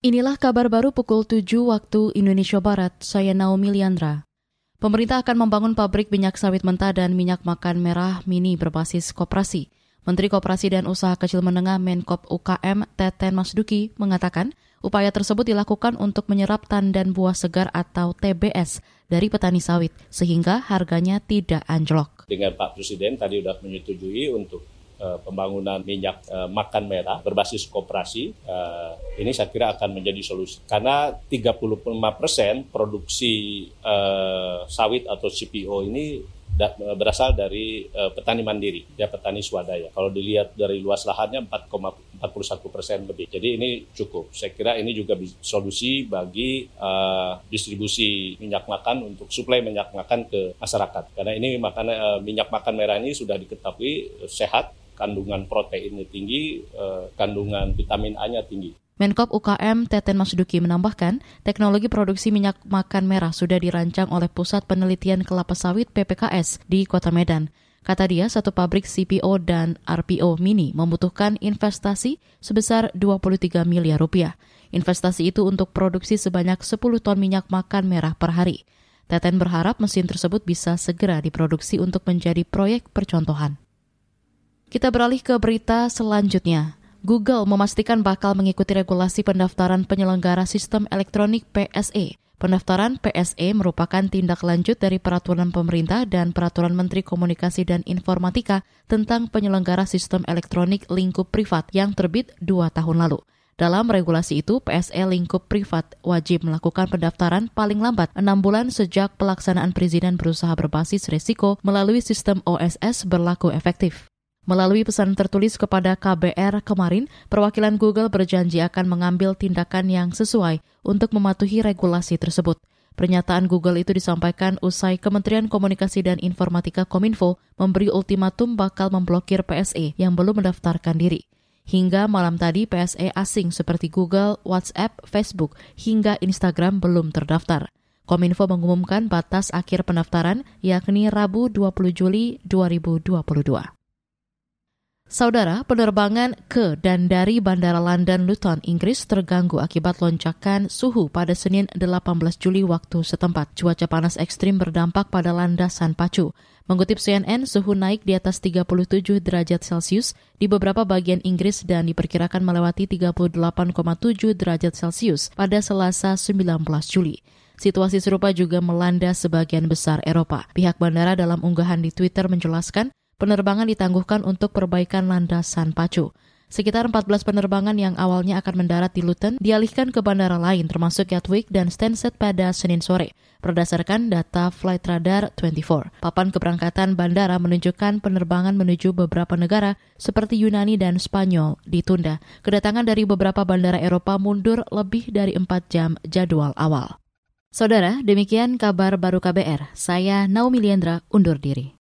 Inilah kabar baru pukul 7 waktu Indonesia Barat, saya Naomi Liandra. Pemerintah akan membangun pabrik minyak sawit mentah dan minyak makan merah mini berbasis koperasi. Menteri Koperasi dan Usaha Kecil Menengah Menkop UKM Teten Masduki mengatakan upaya tersebut dilakukan untuk menyerap tandan buah segar atau TBS dari petani sawit sehingga harganya tidak anjlok. Dengan Pak Presiden tadi sudah menyetujui untuk pembangunan minyak uh, makan merah berbasis koperasi uh, ini saya kira akan menjadi solusi karena 35 persen produksi sawit atau CPO ini berasal dari petani mandiri, ya petani swadaya. Kalau dilihat dari luas lahannya 4,41 persen lebih. Jadi ini cukup. Saya kira ini juga solusi bagi distribusi minyak makan untuk suplai minyak makan ke masyarakat. Karena ini makan minyak makan merah ini sudah diketahui sehat, kandungan proteinnya tinggi, eh, kandungan vitamin A-nya tinggi. Menkop UKM Teten Masduki menambahkan, teknologi produksi minyak makan merah sudah dirancang oleh Pusat Penelitian Kelapa Sawit PPKS di Kota Medan. Kata dia, satu pabrik CPO dan RPO mini membutuhkan investasi sebesar 23 miliar rupiah. Investasi itu untuk produksi sebanyak 10 ton minyak makan merah per hari. Teten berharap mesin tersebut bisa segera diproduksi untuk menjadi proyek percontohan. Kita beralih ke berita selanjutnya. Google memastikan bakal mengikuti regulasi pendaftaran penyelenggara sistem elektronik PSE. Pendaftaran PSE merupakan tindak lanjut dari peraturan pemerintah dan peraturan Menteri Komunikasi dan Informatika tentang penyelenggara sistem elektronik lingkup privat yang terbit dua tahun lalu. Dalam regulasi itu, PSE lingkup privat wajib melakukan pendaftaran paling lambat enam bulan sejak pelaksanaan perizinan berusaha berbasis risiko melalui sistem OSS berlaku efektif. Melalui pesan tertulis kepada KBR kemarin, perwakilan Google berjanji akan mengambil tindakan yang sesuai untuk mematuhi regulasi tersebut. Pernyataan Google itu disampaikan usai Kementerian Komunikasi dan Informatika Kominfo memberi ultimatum bakal memblokir PSE yang belum mendaftarkan diri. Hingga malam tadi PSE asing seperti Google, WhatsApp, Facebook, hingga Instagram belum terdaftar. Kominfo mengumumkan batas akhir pendaftaran yakni Rabu 20 Juli 2022. Saudara, penerbangan ke dan dari Bandara London Luton, Inggris terganggu akibat lonjakan suhu pada Senin 18 Juli waktu setempat. Cuaca panas ekstrim berdampak pada landasan pacu. Mengutip CNN, suhu naik di atas 37 derajat Celcius di beberapa bagian Inggris dan diperkirakan melewati 38,7 derajat Celcius pada Selasa 19 Juli. Situasi serupa juga melanda sebagian besar Eropa. Pihak bandara dalam unggahan di Twitter menjelaskan penerbangan ditangguhkan untuk perbaikan landasan pacu. Sekitar 14 penerbangan yang awalnya akan mendarat di Luton dialihkan ke bandara lain termasuk Gatwick dan Stansted pada Senin sore. Berdasarkan data Flight Radar 24, papan keberangkatan bandara menunjukkan penerbangan menuju beberapa negara seperti Yunani dan Spanyol ditunda. Kedatangan dari beberapa bandara Eropa mundur lebih dari 4 jam jadwal awal. Saudara, demikian kabar baru KBR. Saya Naomi Liandra undur diri.